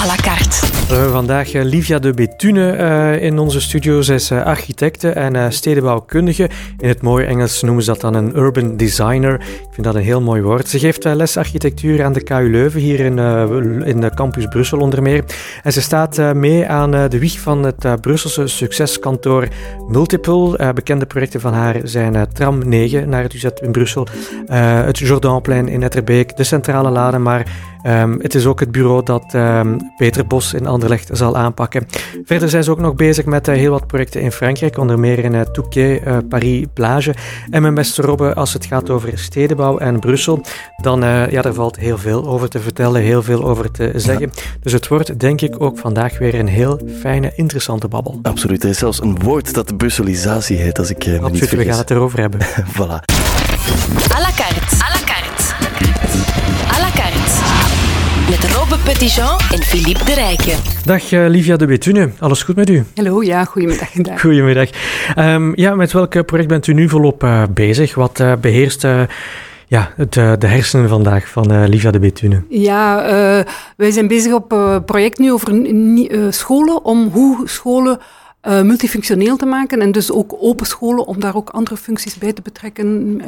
à la carte. We hebben vandaag eh, Livia de Betune uh, in onze studio. Zij is uh, architecte en stedenbouwkundige. In het mooie Engels noemen ze dat dan een urban designer. Ik vind dat een heel mooi woord. Ze geeft les architectuur aan de KU Leuven, hier in, in de campus Brussel onder meer. En ze staat mee aan de wieg van het Brusselse succeskantoor Multiple. bekende projecten van haar zijn Tram 9 naar het UZ in Brussel, het Jordaanplein in Etterbeek, de Centrale Lade, maar um, het is ook het bureau dat um, Peter Bos in Anderlecht zal aanpakken. Verder zijn ze ook nog bezig met uh, heel wat projecten in Frankrijk, onder meer in uh, Touquet, uh, Paris, Plage. En mijn beste Robbe, als het gaat over stedenbouw en Brussel, dan ja, er valt heel veel over te vertellen, heel veel over te zeggen. Ja. Dus het wordt denk ik ook vandaag weer een heel fijne, interessante babbel. Absoluut, er is zelfs een woord dat de Brusselisatie heet, als ik me Absoluut, niet vergis. we gaan het erover hebben. voilà. À la carte. À la carte. Met Robbe Petitjean en Philippe de Rijken. Dag uh, Livia de Betune, alles goed met u? Hallo, ja, goedemiddag. Dag. Goedemiddag. Um, ja, met welk project bent u nu volop uh, bezig? Wat uh, beheerst ja, het, de hersenen vandaag van Livia de Betune? Ja, wij zijn bezig op een project nu over scholen, om hoe scholen multifunctioneel te maken en dus ook open scholen, om daar ook andere functies bij te betrekken.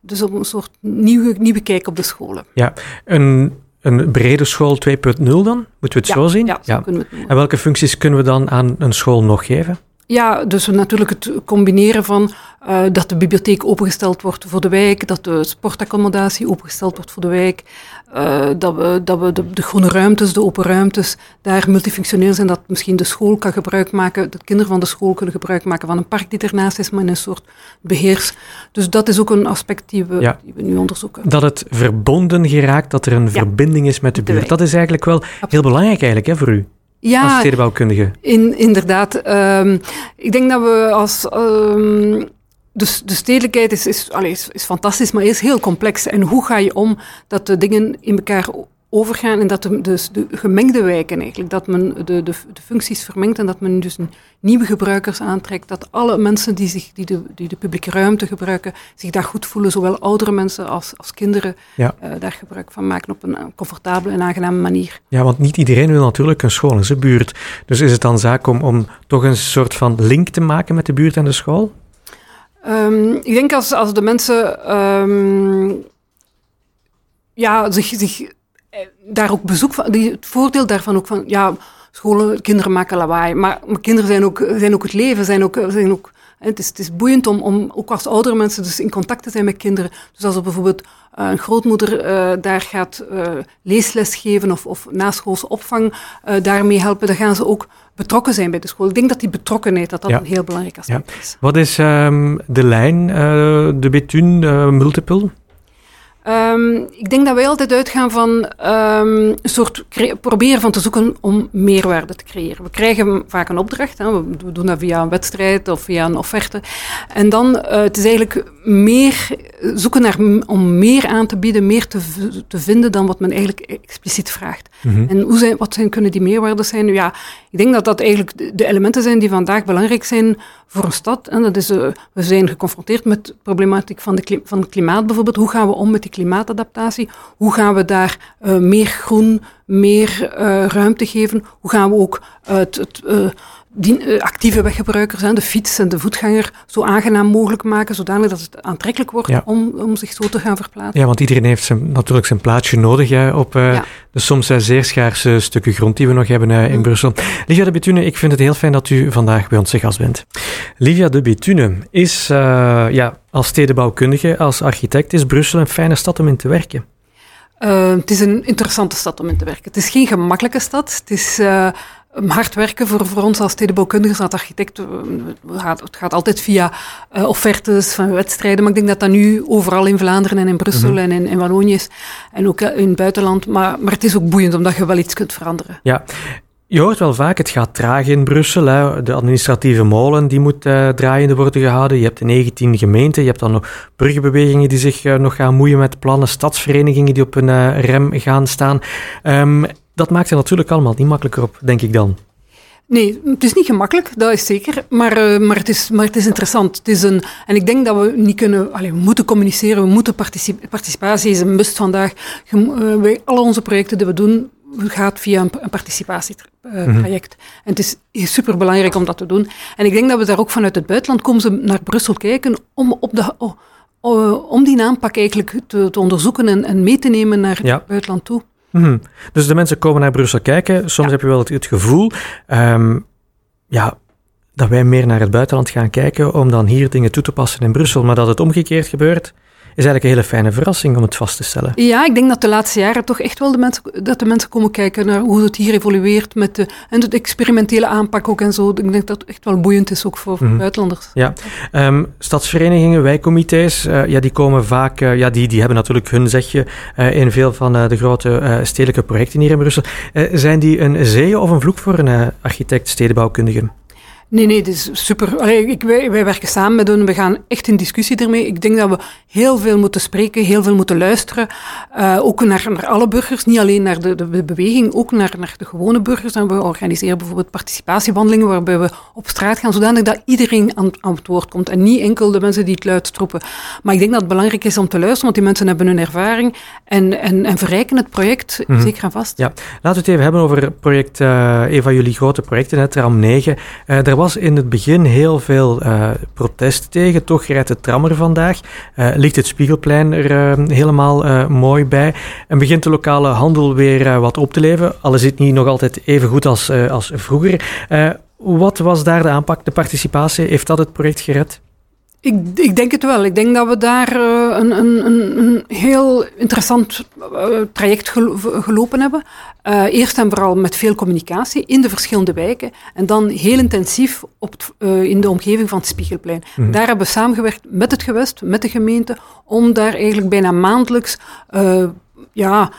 dus op een soort nieuwe, nieuwe kijk op de scholen. Ja, een een brede school 2.0 dan? Moeten we het ja, zo zien? Ja, zo kunnen we het. En welke functies kunnen we dan aan een school nog geven? Ja, dus natuurlijk het combineren van uh, dat de bibliotheek opengesteld wordt voor de wijk, dat de sportaccommodatie opengesteld wordt voor de wijk, uh, dat we, dat we de, de, groene ruimtes, de open ruimtes, daar multifunctioneel zijn, dat misschien de school kan gebruik maken, de kinderen van de school kunnen gebruik maken van een park die ernaast is, maar in een soort beheers. Dus dat is ook een aspect die we, ja. die we nu onderzoeken. Dat het verbonden geraakt, dat er een ja. verbinding is met de buurt. Dat is eigenlijk wel Absoluut. heel belangrijk eigenlijk hè, voor u. Ja, als stedenbouwkundige. In, inderdaad. Um, ik denk dat we als... Um, dus de stedelijkheid is, is, is, is, fantastisch, maar is heel complex. En hoe ga je om dat de dingen in elkaar overgaan en dat de, dus de gemengde wijken eigenlijk, dat men de, de, de functies vermengt en dat men dus nieuwe gebruikers aantrekt, dat alle mensen die, zich, die, de, die de publieke ruimte gebruiken, zich daar goed voelen, zowel oudere mensen als, als kinderen ja. uh, daar gebruik van maken op een comfortabele en aangename manier. Ja, want niet iedereen wil natuurlijk een school in zijn buurt. Dus is het dan zaak om, om toch een soort van link te maken met de buurt en de school? Um, ik denk als, als de mensen um, ja, zich, zich daar ook bezoek van, die, het voordeel daarvan ook van, ja, scholen, kinderen maken lawaai, maar, maar kinderen zijn ook, zijn ook het leven, zijn ook, zijn ook het is, het is boeiend om, om ook als oudere mensen dus in contact te zijn met kinderen. Dus als er bijvoorbeeld uh, een grootmoeder uh, daar gaat uh, leesles geven of, of naschoolse opvang daarmee helpen, dan gaan ze ook betrokken zijn bij de school. Ik denk dat die betrokkenheid dat dat Ja. een heel belangrijk aspect Ja. is. Wat is ehm, de lijn, eh, de Betune eh, Multiple? Ehm, ik denk dat wij altijd uitgaan van ehm, een soort proberen van te zoeken om meerwaarde te creëren. We krijgen vaak een opdracht, hè, we, doen dat via een wedstrijd of via een offerte. En dan uh, het is eigenlijk meer zoeken naar om meer aan te bieden, meer te, te vinden dan wat men eigenlijk expliciet vraagt. Mhm. En hoe zijn, wat zijn, kunnen die meerwaarden zijn? Nu Ja, ik denk dat dat eigenlijk de, elementen zijn die vandaag belangrijk zijn voor een stad. En dat is, uh, we zijn geconfronteerd met de problematiek van, de van het klimaat bijvoorbeeld. Hoe gaan we om met die klimaatadaptatie? Hoe gaan we daar uh, meer groen, meer uh, ruimte geven? Hoe gaan we ook het, het die, uh, actieve weggebruikers, hè, de fiets en de voetganger, zo aangenaam mogelijk maken, zodanig dat het aantrekkelijk wordt Ja. om, om zich zo te gaan verplaatsen? Ja, want iedereen heeft zijn, natuurlijk zijn plaatsje nodig hè, op eh, Ja. de soms eh, zeer schaarse stukken grond die we nog hebben eh, in Mm. Brussel. Livia de Betune, ik vind het heel fijn dat u vandaag bij ons te gast bent. Livia de Betune is eh, ja, als stedenbouwkundige, als architect, is Brussel een fijne stad om in te werken. Het is een interessante stad om in te werken. Het is geen gemakkelijke stad. Het is hard werken voor, voor ons als stedenbouwkundigen, als architecten. Het gaat, het gaat altijd via uh, offertes van wedstrijden, maar ik denk dat dat nu overal in Vlaanderen en in Brussel Mhm. en in, in Wallonië is. En ook in het buitenland. Maar, maar het is ook boeiend, omdat je wel iets kunt veranderen. Ja, je hoort wel vaak, het gaat traag in Brussel. Hè. De administratieve molen die moet uh, draaiende worden gehouden. Je hebt de 19 gemeenten, je hebt dan nog burgerbewegingen die zich nog gaan moeien met plannen, stadsverenigingen die op een rem gaan staan. Um, dat maakt het natuurlijk allemaal niet makkelijker op, denk ik dan. Nee, het is niet gemakkelijk, dat is zeker. Maar, uh, maar, het, is, maar het is interessant. Het is een, en ik denk dat we niet kunnen... Allez, we moeten communiceren, we moeten particip, participatie is een must vandaag. Uh, wij, alle onze projecten die we doen, gaat via een, een participatietraject. En het is, is superbelangrijk om dat te doen. En ik denk dat we daar ook vanuit het buitenland komen ze naar Brussel kijken om, op de, oh, om die aanpak eigenlijk te, te onderzoeken en, en, mee te nemen naar het buitenland toe. Mhm. Dus de mensen komen naar Brussel kijken. Soms heb je wel het, het gevoel ehm, ja, dat wij meer naar het buitenland gaan kijken om dan hier dingen toe te passen in Brussel, maar dat het omgekeerd gebeurt is eigenlijk een hele fijne verrassing om het vast te stellen. Ja, ik denk dat de laatste jaren toch echt wel de mensen, dat de mensen komen kijken naar hoe het hier evolueert met de, en de experimentele aanpak ook en zo. Ik denk dat het echt wel boeiend is ook voor mm buitenlanders. Ja, um, stadsverenigingen, wijkcomité's, uh, ja, die komen vaak, uh, ja, die, die hebben natuurlijk hun zegje uh, in veel van de grote stedelijke projecten hier in Brussel. zijn die een zegen of een vloek voor een architect, stedenbouwkundige? Nee, nee, het is super. Allee, ik, wij, wij, werken samen met hen. We gaan echt in discussie ermee. Ik denk dat we heel veel moeten spreken, heel veel moeten luisteren. Uh, ook naar, naar alle burgers, niet alleen naar de, de beweging, ook naar, naar de gewone burgers. En we organiseren bijvoorbeeld participatiewandelingen waarbij we op straat gaan, zodanig dat iedereen aan, aan het woord komt. En niet enkel de mensen die het luid stroepen. Maar ik denk dat het belangrijk is om te luisteren, want die mensen hebben hun ervaring en, en, en verrijken het project mm -hmm. zeker en vast. Ja, laten we het even hebben over het project, uh, een van jullie grote projecten, het RAM 9. Uh, was in het begin heel veel uh, protest tegen. Toch rijdt de tram er vandaag. Uh, ligt het Spiegelplein er uh, helemaal mooi bij. En begint de lokale handel weer wat op te leven. Al is het niet nog altijd even goed als, als vroeger. wat was daar de aanpak, de participatie? Heeft dat het project gered? Ik, ik, denk het wel. Ik denk dat we daar uh, een, een, een, heel interessant uh, traject gelopen hebben. Uh, eerst en vooral met veel communicatie in de verschillende wijken. En dan heel intensief op in de omgeving van het Spiegelplein. Mm. Daar hebben we samengewerkt met het gewest, met de gemeente, om daar eigenlijk bijna maandelijks ja,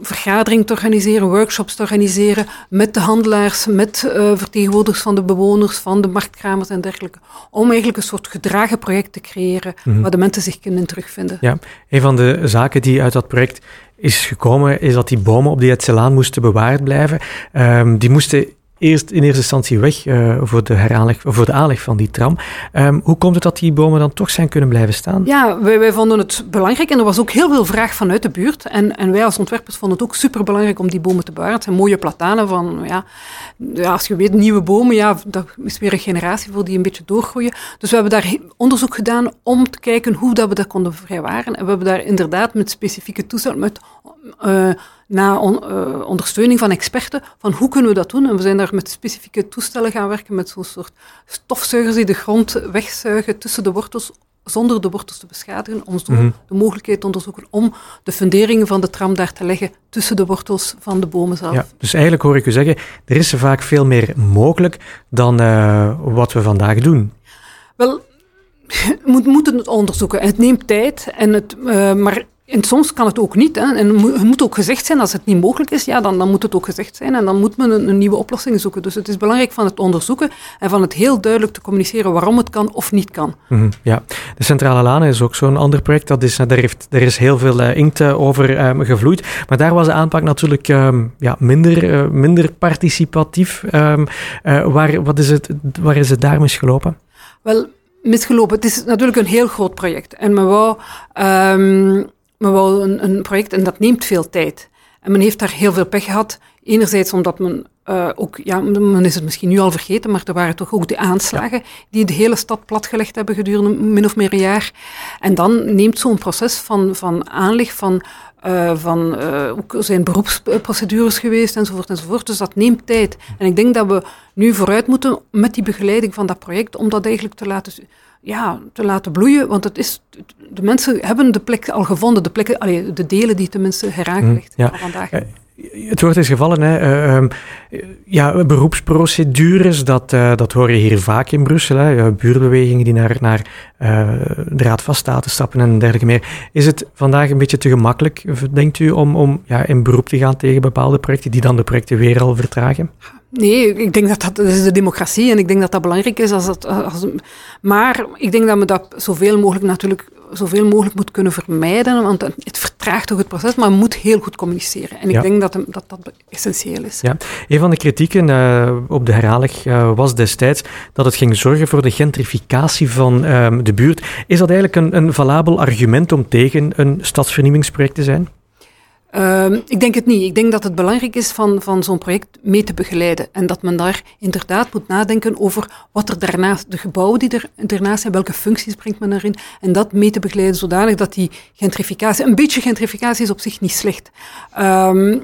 vergadering te organiseren, workshops te organiseren met de handelaars, met uh, vertegenwoordigers van de bewoners, van de marktkramers en dergelijke. Om eigenlijk een soort gedragen project te creëren mm -hmm. waar de mensen zich kunnen terugvinden. Ja, een van de zaken die uit dat project is gekomen, is dat die bomen op die Etselaan moesten bewaard blijven. Um, die moesten eerst in eerste instantie weg uh, voor, de heraanleg, voor de aanleg van die tram. Um, hoe komt het dat die bomen dan toch zijn kunnen blijven staan? Ja, wij, vonden het belangrijk en er was ook heel veel vraag vanuit de buurt. En, en wij als ontwerpers vonden het ook superbelangrijk om die bomen te bewaren. Het zijn mooie platanen van, ja, ja, als je weet, nieuwe bomen, ja, dat is weer een generatie voor die een beetje doorgroeien. Dus we hebben daar onderzoek gedaan om te kijken hoe dat we dat konden vrijwaren. En we hebben daar inderdaad met specifieke toestellen, met... Uh, na on, uh, ondersteuning van experten, van hoe kunnen we dat doen? En we zijn daar met specifieke toestellen gaan werken, met zo'n soort stofzuigers die de grond wegzuigen tussen de wortels, zonder de wortels te beschadigen, om zo mm -hmm. de mogelijkheid te onderzoeken om de funderingen van de tram daar te leggen tussen de wortels van de bomen zelf. Ja, dus eigenlijk hoor ik u zeggen, er is er vaak veel meer mogelijk dan uh, wat we vandaag doen. Wel, we moeten het onderzoeken. Het neemt tijd, en het, uh, maar en soms kan het ook niet. Hè. En het moet ook gezegd zijn, als het niet mogelijk is, ja, dan, dan moet het ook gezegd zijn. En dan moet men een, een, nieuwe oplossing zoeken. Dus het is belangrijk van het onderzoeken en van het heel duidelijk te communiceren waarom het kan of niet kan. Mm -hmm, ja, de Centrale Laan is ook zo'n ander project. Dat is, daar, heeft, daar is heel veel uh, inkt uh, over um, gevloeid. Maar daar was de aanpak natuurlijk um, ja, minder, uh, minder participatief. Um, waar, wat is het, waar is het daar misgelopen? Wel, misgelopen. Het is natuurlijk een heel groot project. En men wou maar wel een, een, project en dat neemt veel tijd. En men heeft daar heel veel pech gehad. Enerzijds omdat men uh, ook, ja, men is het misschien nu al vergeten, maar er waren toch ook de aanslagen die de hele stad platgelegd hebben gedurende min of meer een jaar. En dan neemt zo'n proces van, van aanleg van uh, van, uh, ook zijn beroepsprocedures geweest enzovoort enzovoort. Dus dat neemt tijd. En ik denk dat we nu vooruit moeten met die begeleiding van dat project, om dat eigenlijk te laten ja, te laten bloeien. Want het is, de mensen hebben de plek al gevonden, de, plekken, allee, de delen die tenminste heraangelegd mm, ja. vandaag. Uh, het woord is gevallen, hè. Uh, um, ja, beroepsprocedures, dat, uh, dat hoor je hier vaak in Brussel. Hè. buurbewegingen die naar, naar de Raad van State stappen en dergelijke meer. Is het vandaag een beetje te gemakkelijk, denkt u, om, om ja, in beroep te gaan tegen bepaalde projecten die dan de projecten weer al vertragen? Nee, ik denk dat dat, dat is de democratie en ik denk dat dat belangrijk is. Als dat, als, maar ik denk dat we dat zoveel mogelijk natuurlijk zoveel mogelijk moet kunnen vermijden, want het vertraagt toch het proces, maar moet heel goed communiceren. En ik ja. denk dat, dat dat essentieel is. Ja. Een van de kritieken uh, op de herhalig uh, was destijds dat het ging zorgen voor de gentrificatie van uh, de buurt. Is dat eigenlijk een, een valabel argument om tegen een stadsvernieuwingsproject te zijn? Ehm, ik denk het niet. Ik denk dat het belangrijk is van, van zo'n project mee te begeleiden. En dat men daar inderdaad moet nadenken over wat er daarnaast, de gebouwen die er daarnaast zijn, welke functies brengt men erin. En dat mee te begeleiden zodanig dat die gentrificatie, een beetje gentrificatie is op zich niet slecht. Um,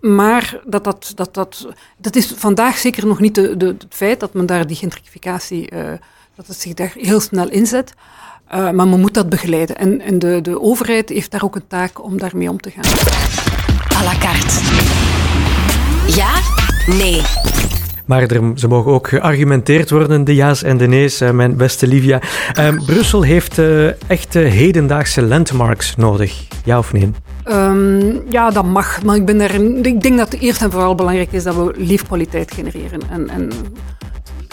maar dat, dat, dat, dat, dat is vandaag zeker nog niet de, de, het feit dat men daar die gentrificatie, uh, dat het zich daar heel snel inzet. Uh, maar men moet dat begeleiden. En, en de, de overheid heeft daar ook een taak om daarmee om te gaan. À la carte. Ja? Nee. Maar er, ze mogen ook geargumenteerd worden, de ja's en de nee's, uh, mijn beste Livia. Uh, Brussel heeft uh, echte hedendaagse landmarks nodig, ja of nee? Um, ja, dat mag. Maar ik, ben daar, ik denk dat het eerst en vooral belangrijk is dat we leefkwaliteit genereren. En, en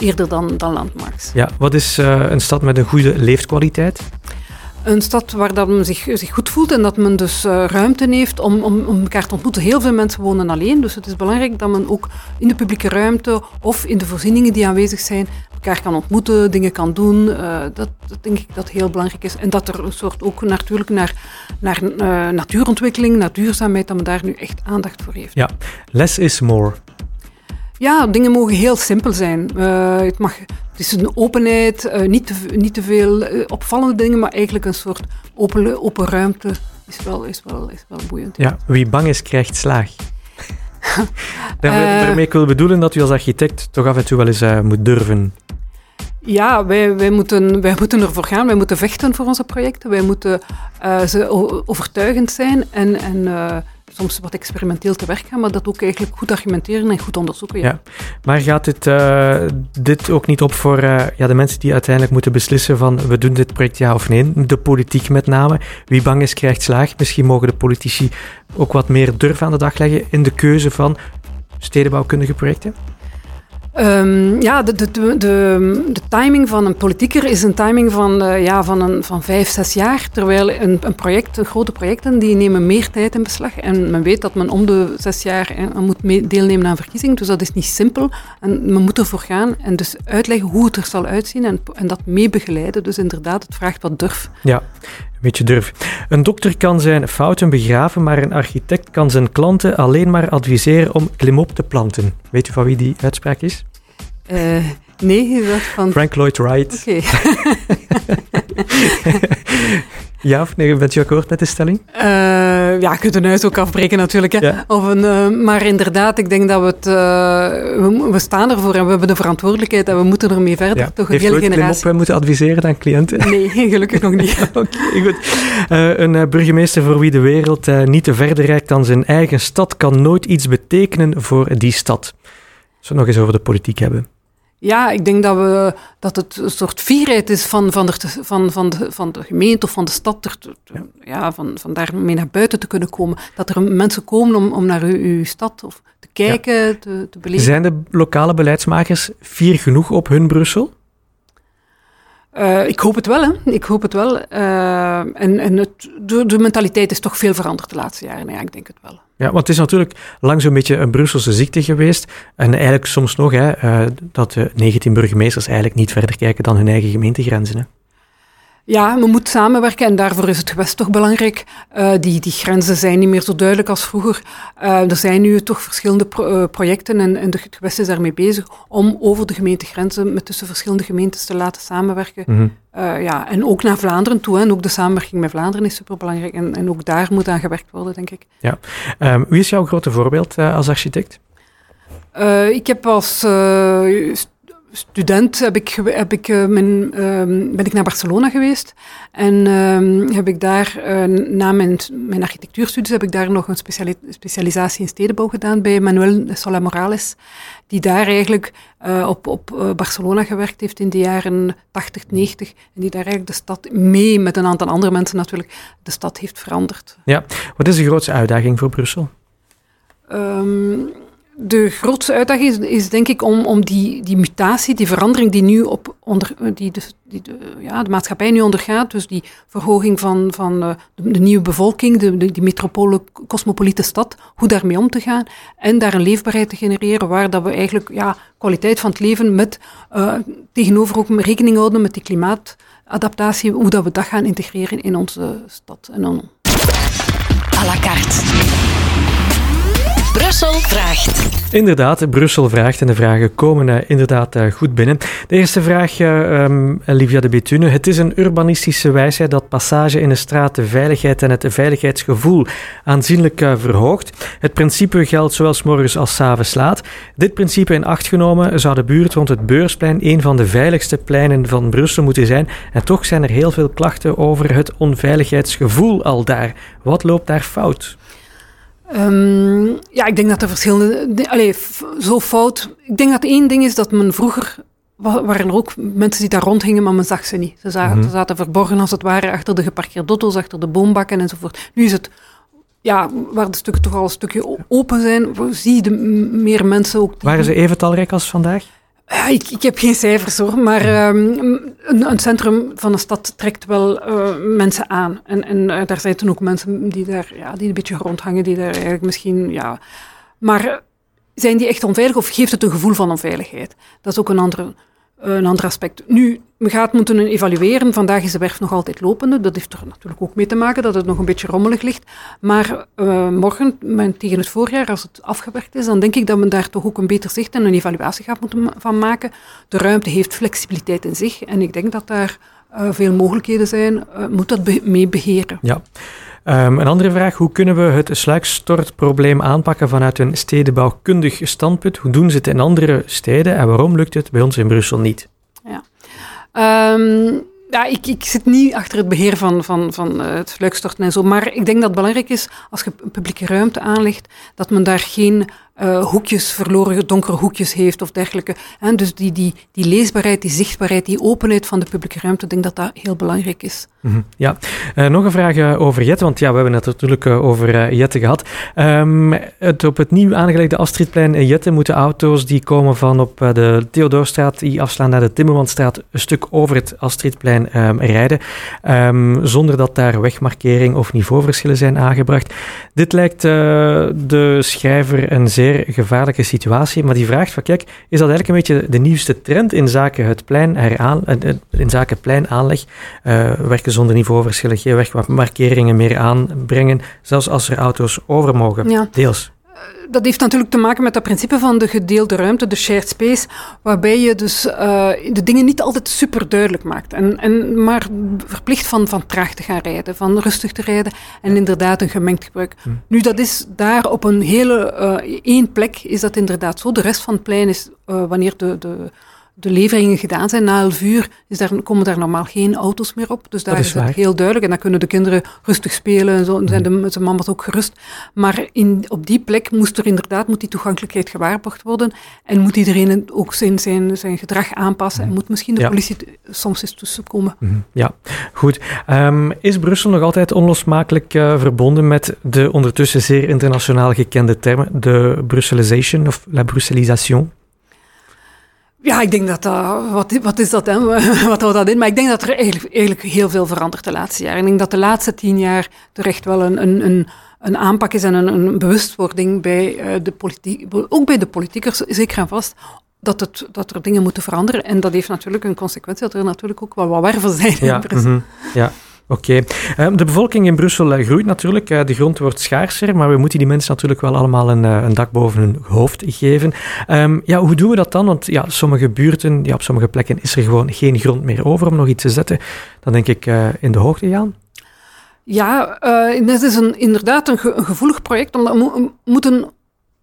eerder dan, dan landmarks. Ja, wat is uh, een stad met een goede leefkwaliteit? Een stad waar dat men zich, zich goed voelt en dat men dus uh, ruimte heeft om, om, om elkaar te ontmoeten. Heel veel mensen wonen alleen, dus het is belangrijk dat men ook in de publieke ruimte of in de voorzieningen die aanwezig zijn, elkaar kan ontmoeten, dingen kan doen. Uh, dat, dat, denk ik dat heel belangrijk is. En dat er een soort ook natuurlijk naar, naar uh, natuurontwikkeling, naar duurzaamheid, dat men daar nu echt aandacht voor heeft. Ja, less is more. Ja, dingen mogen heel simpel zijn. Uh, het, mag, het is een openheid, uh, niet, te, niet te veel uh, opvallende dingen, maar eigenlijk een soort open, open ruimte is wel, is, wel, is wel boeiend. Ja, wie bang is, krijgt slaag. Daarmee ik wil bedoelen dat u als architect toch af en toe wel eens moet durven. Ja, wij, wij, moeten, wij moeten ervoor gaan. Wij moeten vechten voor onze projecten. Wij moeten ze overtuigend zijn en... en soms wat experimenteel te werk gaan, maar dat ook eigenlijk goed argumenteren en goed onderzoeken. Ja. Maar gaat dit, uh, dit ook niet op voor uh, ja, de mensen die uiteindelijk moeten beslissen van we doen dit project ja of nee? De politiek met name. Wie bang is, krijgt slaag. Misschien mogen de politici ook wat meer durf aan de dag leggen in de keuze van stedenbouwkundige projecten? Um, ja, de, de, de, timing van een politieker is een timing van, uh, ja, van, een, van vijf, zes jaar. Terwijl een, een project, een grote projecten, die nemen meer tijd in beslag. En men weet dat men om de zes jaar eh, moet deelnemen aan verkiezingen. Dus dat is niet simpel. En men moet ervoor gaan en dus uitleggen hoe het er zal uitzien en, en dat mee begeleiden. Dus inderdaad, het vraagt wat durf. Ja, beetje durf. Een dokter kan zijn fouten begraven, maar een architect kan zijn klanten alleen maar adviseren om klimop te planten. Weet u van wie die uitspraak is? Uh, nee, is dat van... Frank Lloyd Wright. Oké. Okay. ja of nee, bent u akkoord met de stelling? Uh, ja, je kunt een huis ook afbreken natuurlijk. Hè. Ja. Of een, uh, maar inderdaad, ik denk dat we het... We, we, staan ervoor en we hebben de verantwoordelijkheid en we moeten ermee verder. Ja. Toch een Heeft hele generatie. Heeft moeten adviseren aan cliënten? Nee, gelukkig nog niet. Oké, okay, goed. een burgemeester voor wie de wereld niet te verder reikt dan zijn eigen stad kan nooit iets betekenen voor die stad. Zullen we nog eens over de politiek hebben? Ja, ik denk dat, we, dat het een soort fierheid is van, van, de, van, van, de, van de gemeente of van de stad, er, ja. ja. van, van daarmee naar buiten te kunnen komen. Dat er mensen komen om, om naar uw, uw stad of te kijken, ja. te, te beleven. Zijn de lokale beleidsmakers fier genoeg op hun Brussel? Uh, ik hoop het wel, hè. Ik hoop het wel. Uh, en en het, de, mentaliteit is toch veel veranderd de laatste jaren. Ja, ik denk het wel. Ja, want het is natuurlijk lang zo'n beetje een Brusselse ziekte geweest. En eigenlijk soms nog, hè, uh, dat de 19 burgemeesters eigenlijk niet verder kijken dan hun eigen gemeentegrenzen. Hè. Ja, we moeten samenwerken en daarvoor is het gewest toch belangrijk. Uh, die, die grenzen zijn niet meer zo duidelijk als vroeger. Uh, er zijn nu toch verschillende pro uh, projecten en, en het gewest is daarmee bezig om over de gemeentegrenzen met tussen verschillende gemeentes te laten samenwerken. Mm -hmm. ja, en ook naar Vlaanderen toe. En ook de samenwerking met Vlaanderen is superbelangrijk. En, en ook daar moet aan gewerkt worden, denk ik. Ja. Um, wie is jouw grote voorbeeld als architect? ik heb als student heb ik, heb ik, uh, mijn, uh, ben ik naar Barcelona geweest. En uh, heb ik daar, eh, na mijn, mijn architectuurstudies, heb ik daar nog een speciali specialisatie in stedenbouw gedaan bij Manuel Sola Morales. Die daar eigenlijk eh, op, op Barcelona gewerkt heeft in de jaren 80, 90. En die daar eigenlijk de stad mee, met een aantal andere mensen natuurlijk, de stad heeft veranderd. Ja, wat is de grootste uitdaging voor Brussel? Um, de grootste uitdaging is, denk ik om, om die, die mutatie, die verandering die nu op onder, die, de, die ja, de maatschappij nu ondergaat, dus die verhoging van, van de, de nieuwe bevolking, de, die metropole, cosmopolite stad, hoe daarmee om te gaan en daar een leefbaarheid te genereren waar dat we eigenlijk ja, kwaliteit van het leven met uh, tegenover ook rekening houden met die klimaatadaptatie, hoe dat we dat gaan integreren in onze stad. En dan... la carte. Brussel vraagt. Inderdaad, Brussel vraagt en de vragen komen uh, inderdaad uh, goed binnen. De eerste vraag, uh, Livia de Betune. Het is een urbanistische wijsheid dat passage in de straat de veiligheid en het veiligheidsgevoel aanzienlijk verhoogt. Het principe geldt zowel s morgens als s avonds laat. Dit principe in acht genomen zou de buurt rond het Beursplein een van de veiligste pleinen van Brussel moeten zijn. En toch zijn er heel veel klachten over het onveiligheidsgevoel al daar. Wat loopt daar fout? Um, ja, ik denk dat er verschillende. Allee, zo fout. Ik denk dat één ding is dat men vroeger. waren er ook mensen die daar rondhingen, maar men zag ze niet. Ze, zagen, mm -hmm. ze zaten verborgen als het ware achter de geparkeerde auto's, achter de boombakken enzovoort. Nu is het. Ja, waar de stukken toch al een stukje open zijn, zie je de meer mensen ook. Die Waren ze even talrijk als vandaag? Ja, ik, ik, heb geen cijfers hoor, maar um, een, een, centrum van een stad trekt wel uh, mensen aan. En, en uh, daar zijn toen ook mensen die daar ja, die een beetje rondhangen, die daar eigenlijk misschien, ja. Maar zijn die echt onveilig of geeft het een gevoel van onveiligheid? Dat is ook een andere een ander aspect. Nu, we gaan moeten evalueren. Vandaag is de werf nog altijd lopende. Dat heeft er natuurlijk ook mee te maken dat het nog een beetje rommelig ligt. Maar uh, morgen, tegen het voorjaar, als het afgewerkt is, dan denk ik dat men daar toch ook een beter zicht en een evaluatie gaat moeten van maken. De ruimte heeft flexibiliteit in zich en ik denk dat daar uh, veel mogelijkheden zijn. Uh, moet dat mee beheren. Ja. Um, een andere vraag, hoe kunnen we het sluikstortprobleem aanpakken vanuit een stedenbouwkundig standpunt? Hoe doen ze het in andere steden en waarom lukt het bij ons in Brussel niet? Ja. Um, ja, ik, ik zit niet achter het beheer van, van, van uh, het sluikstorten en zo, maar ik denk dat het belangrijk is, als je een publieke ruimte aanlegt, dat men daar geen uh, hoekjes, verloren donkere hoekjes heeft of dergelijke. En dus die, die, die leesbaarheid, die zichtbaarheid, die openheid van de publieke ruimte, ik denk dat dat heel belangrijk is. -hmm. Ja, uh, nog een vraag over Jette, want ja, we hebben het natuurlijk over Jette gehad. Het, op het nieuw aangelegde Astridplein in Jette moeten auto's die komen van op de Theodoorstraat, die afslaan naar de Timmermansstraat, een stuk over het Astridplein um, rijden, um, zonder dat daar wegmarkering of niveauverschillen zijn aangebracht. Dit lijkt de schrijver een zeer gevaarlijke situatie. Maar die vraagt van, kijk, is dat eigenlijk een beetje de nieuwste trend in zaken het plein heraan, in zaken pleinaanleg? Uh, werken zonder niveauverschillen, geen wegmarkeringen meer aanbrengen, zelfs als er auto's over mogen, ja. deels dat heeft natuurlijk te maken met dat principe van de gedeelde ruimte, de shared space, waarbij je dus uh, de dingen niet altijd super duidelijk maakt. En, en maar verplicht van, van traag te gaan rijden, van rustig te rijden en inderdaad een gemengd gebruik. Hm. Nu, dat is daar op een hele uh, één plek is dat inderdaad zo. De rest van het plein is uh, wanneer de, de de leveringen gedaan zijn na elf uur, is daar, komen daar normaal geen auto's meer op. Dus daar is, is het heel duidelijk. En dan kunnen de kinderen rustig spelen en zo. En zijn de, de mama's ook gerust. Maar in, op die plek moest er inderdaad moet die toegankelijkheid gewaarborgd worden. En moet iedereen ook zijn, zijn, zijn gedrag aanpassen. En moet misschien de ja. politie soms eens tussenkomen. Mm -hmm. Ja, goed. Um, is Brussel nog altijd onlosmakelijk uh, verbonden met de ondertussen zeer internationaal gekende termen, de Brusselisation of la Brusselisation? Ja, ik denk dat dat... Wat, wat is dat, hè? wat houdt dat in? Maar ik denk dat er eigenlijk, eigenlijk heel veel verandert de laatste jaren. Ik denk dat de laatste tien jaar er echt wel een, een, een, een aanpak is en een, een bewustwording bij uh, de politiek, ook bij de politiekers, zeker en vast, dat, het, dat er dingen moeten veranderen. En dat heeft natuurlijk een consequentie dat er natuurlijk ook wel wat werven zijn ja. Mm -hmm, ja. Oké. Um, de bevolking in Brussel uh, groeit natuurlijk. Uh, de grond wordt schaarser, maar we moeten die mensen natuurlijk wel allemaal een, uh, een dak boven hun hoofd geven. Um, ja, hoe doen we dat dan? Want ja, sommige buurten, ja, op sommige plekken is er gewoon geen grond meer over om nog iets te zetten. Dan denk ik in de hoogte gaan. Ja, dit is een, inderdaad een, een gevoelig project, omdat we moeten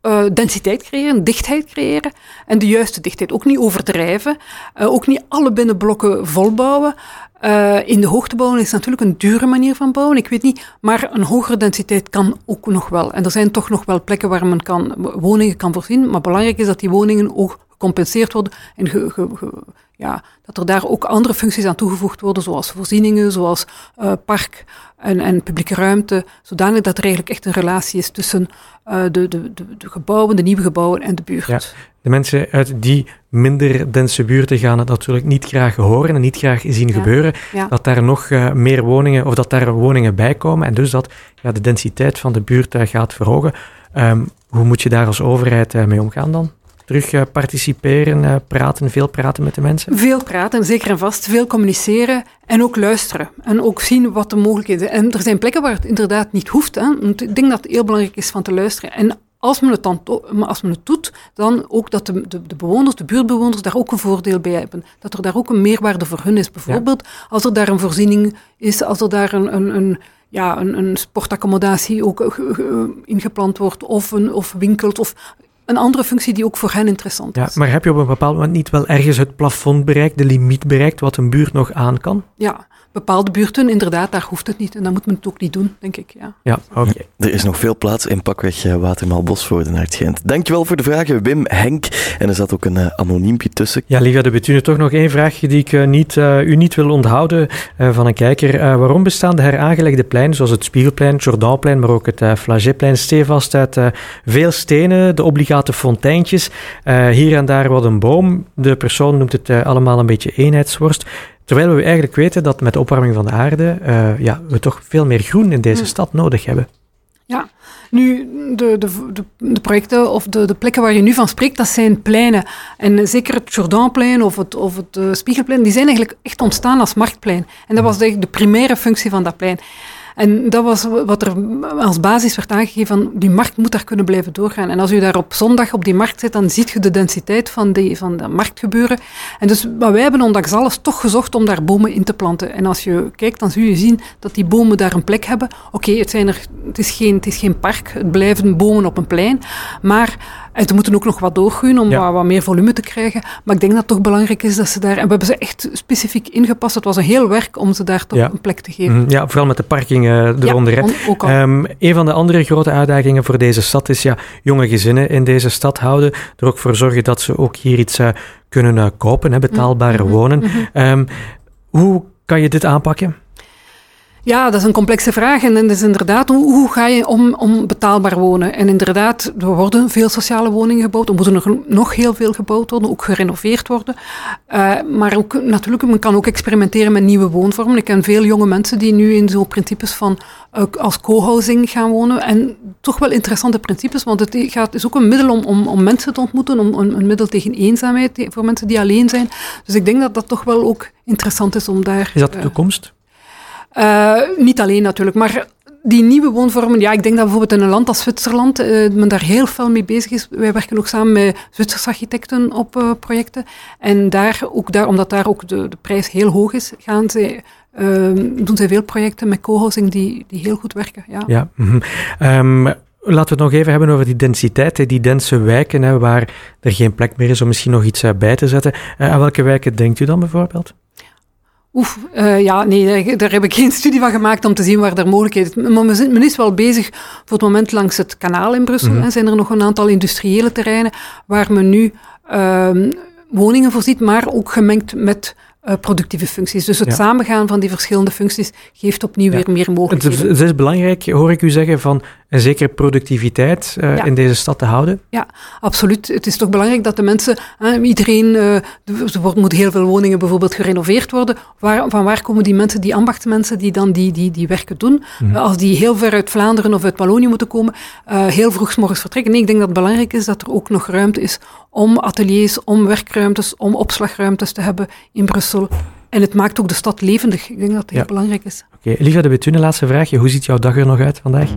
uh, densiteit creëren, dichtheid creëren. En de juiste dichtheid. Ook niet overdrijven. Uh, ook niet alle binnenblokken volbouwen. Uh, in de hoogte bouwen is natuurlijk een dure manier van bouwen. Ik weet niet, maar een hogere densiteit kan ook nog wel. En er zijn toch nog wel plekken waar men kan, woningen kan voorzien. Maar belangrijk is dat die woningen ook gecompenseerd worden en ge, ge, ge, ja, dat er daar ook andere functies aan toegevoegd worden, zoals voorzieningen, zoals uh, park en, en, publieke ruimte, zodanig dat er eigenlijk echt een relatie is tussen uh, de, de, de, de, gebouwen, de nieuwe gebouwen en de buurt. Ja, de mensen uit die minder dense buurten gaan het natuurlijk niet graag horen en niet graag zien ja, gebeuren, ja. dat daar nog uh, meer woningen, of dat daar woningen bij komen en dus dat ja, de densiteit van de buurt gaat verhogen. Um, hoe moet je daar als overheid mee omgaan dan? Terug uh, participeren, uh, praten, veel praten met de mensen? Veel praten, zeker en vast. Veel communiceren en ook luisteren. En ook zien wat de mogelijkheden zijn. En er zijn plekken waar het inderdaad niet hoeft. Hè. Ik denk dat het heel belangrijk is van te luisteren. En als men het, dan als men het doet, dan ook dat de, de, de, bewoners, de buurtbewoners, daar ook een voordeel bij hebben. Dat er daar ook een meerwaarde voor hun is. Bijvoorbeeld als er daar een voorziening is, als er daar een, een, een ja, een, een sportaccommodatie ook ingepland wordt, of, een, of winkelt, of een andere functie die ook voor hen interessant is. Ja, maar heb je op een bepaald moment niet wel ergens het plafond bereikt, de limiet bereikt, wat een buurt nog aan kan? Ja, bepaalde buurten, inderdaad, daar hoeft het niet. En dan moet men het ook niet doen, denk ik. Ja, ja oké. Er is nog veel plaats in pakweg uh, Watermaal Bosvoorde naar het Gent. Dankjewel voor de vragen, Wim, Henk. En er zat ook een uh, anoniempje tussen. Ja, Livia de Betune, toch nog één vraagje die ik uh, niet, u niet wil onthouden van een kijker. waarom bestaan de heraangelegde pleinen, zoals het Spiegelplein, het Jordaanplein, maar ook het uh, Flagetplein, stevast uit veel stenen, de obligate fonteintjes, hier en daar wat een boom. De persoon noemt het allemaal een beetje eenheidsworst. Terwijl we eigenlijk weten dat met de opwarming van de aarde uh, ja, we toch veel meer groen in deze stad nodig hebben. Ja, nu, de, de, de, de, projecten of de, de plekken waar je nu van spreekt, dat zijn pleinen. En zeker het Jordaanplein of het, of het uh, Spiegelplein, die zijn eigenlijk echt ontstaan als marktplein. En dat was eigenlijk de primaire functie van dat plein. En dat was wat er als basis werd aangegeven, van die markt moet daar kunnen blijven doorgaan. En als u daar op zondag op die markt zit, dan ziet je de densiteit van, die, van dat marktgebeuren. En dus wat wij hebben ondanks alles toch gezocht om daar bomen in te planten. En als je kijkt, dan zul je zien dat die bomen daar een plek hebben. Oké, het, zijn er, het, is geen, het is geen park, het blijven bomen op een plein, maar ze moeten ook nog wat doorgroeien om wat, wat, meer volume te krijgen. Maar ik denk dat het toch belangrijk is dat ze daar... En we hebben ze echt specifiek ingepast. Het was een heel werk om ze daar toch een plek te geven. Mhm. Ja, vooral met de parking uh, eronder. Ook al. Um, een van de andere grote uitdagingen voor deze stad is ja, jonge gezinnen in deze stad houden. Er ook voor zorgen dat ze ook hier iets uh, kunnen uh, kopen, hè, betaalbaar mm wonen. Um, hoe kan je dit aanpakken? Ja, dat is een complexe vraag. En dat is inderdaad, hoe, hoe, ga je om, om betaalbaar wonen? En inderdaad, er worden veel sociale woningen gebouwd. Er moeten er nog heel veel gebouwd worden, ook gerenoveerd worden. Uh, maar ook, natuurlijk, men kan ook experimenteren met nieuwe woonvormen. Ik ken veel jonge mensen die nu in zo'n principes van uh, als co-housing gaan wonen. En toch wel interessante principes, want het gaat, is ook een middel om, om, om mensen te ontmoeten, om, een, een middel tegen eenzaamheid voor mensen die alleen zijn. Dus ik denk dat dat toch wel ook interessant is om daar... Is dat de toekomst? Uh, niet alleen natuurlijk, maar die nieuwe woonvormen, ja, ik denk dat bijvoorbeeld in een land als Zwitserland uh, men daar heel veel mee bezig is. Wij werken ook samen met Zwitserse architecten op uh, projecten. En daar, ook daar, omdat daar ook de, de prijs heel hoog is, gaan zij, doen zij veel projecten met co-housing die, die heel goed werken. Ja. ja mm um, Laten we het nog even hebben over die densiteit, die dense wijken hè, waar er geen plek meer is om misschien nog iets bij te zetten. aan welke wijken denkt u dan bijvoorbeeld? Oef, uh, ja, nee, daar heb ik geen studie van gemaakt om te zien waar er mogelijkheden zijn. Maar men is wel bezig voor het moment langs het kanaal in Brussel. Mm zijn er nog een aantal industriële terreinen waar men nu uh, woningen voorziet, maar ook gemengd met uh, productieve functies. Dus het ja. samengaan van die verschillende functies geeft opnieuw ja. weer meer mogelijkheden. Het, het, is belangrijk, hoor ik u zeggen, van een zekere productiviteit uh, ja. in deze stad te houden. Ja, absoluut. Het is toch belangrijk dat de mensen, uh, iedereen, er moeten heel veel woningen bijvoorbeeld gerenoveerd worden. Waar, van waar komen die mensen, die ambachtsmensen die dan die, die, die werken doen? Mm. als die heel ver uit Vlaanderen of uit Wallonië moeten komen, heel vroeg s morgens vertrekken. Nee, ik denk dat het belangrijk is dat er ook nog ruimte is om ateliers, om werkruimtes, om opslagruimtes te hebben in Brussel. En het maakt ook de stad levendig. Ik denk dat het heel belangrijk is. Oké, okay. De Betune, laatste vraagje. Hoe ziet jouw dag er nog uit vandaag?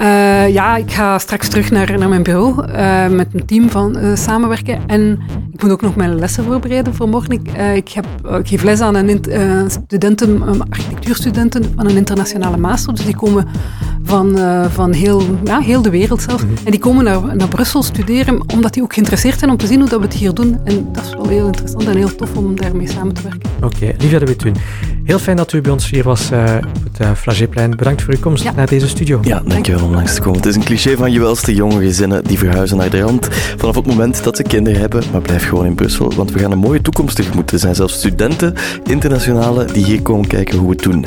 Uh, ja, ik ga straks terug naar, naar mijn bureau uh, met een team van uh, samenwerken. En ik moet ook nog mijn lessen voorbereiden voor morgen. Ik, ik, heb, ik geef les aan een studenten, architectuurstudenten van een internationale master. Dus die komen van, van heel, ja, heel de wereld zelf. Mm -hmm. En die komen naar, naar Brussel studeren, omdat die ook geïnteresseerd zijn om te zien hoe dat we het hier doen. En dat is wel heel interessant en heel tof om daarmee samen te werken. Oké, okay. De Betune. Heel fijn dat u bij ons hier was op het uh, Flagéplein. Bedankt voor uw komst ja. naar deze studio. Ja, dankjewel om langs te komen. Het is een cliché van je welste jonge gezinnen die verhuizen naar de rand vanaf het moment dat ze kinderen hebben. Maar blijf gewoon in Brussel, want we gaan een mooie toekomst tegemoet. Er zijn zelfs studenten, internationale, die hier komen kijken hoe we het doen.